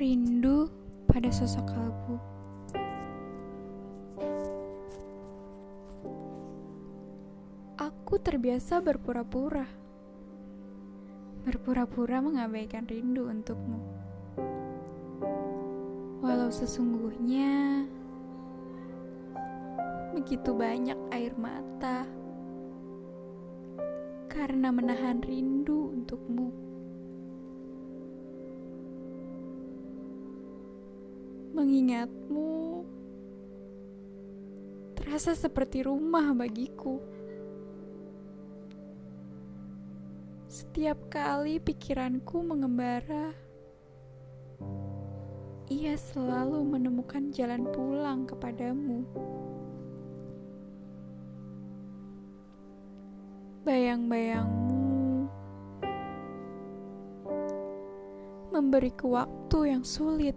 Rindu pada sosok kalbu. Aku terbiasa berpura-pura. Berpura-pura mengabaikan rindu untukmu. Walau sesungguhnya begitu banyak air mata karena menahan rindu untukmu. Mengingatmu terasa seperti rumah bagiku. Setiap kali pikiranku mengembara, ia selalu menemukan jalan pulang kepadamu. Bayang-bayangmu memberiku waktu yang sulit.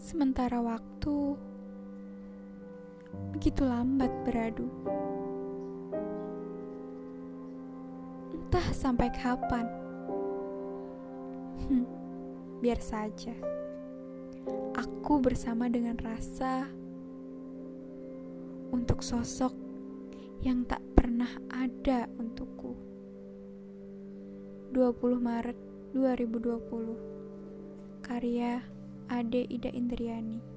Sementara waktu begitu lambat beradu. Entah sampai kapan. Hmm, biar saja. Aku bersama dengan rasa untuk sosok yang tak pernah ada untukku. 20 Maret 2020 Karya Ade Ida Indriani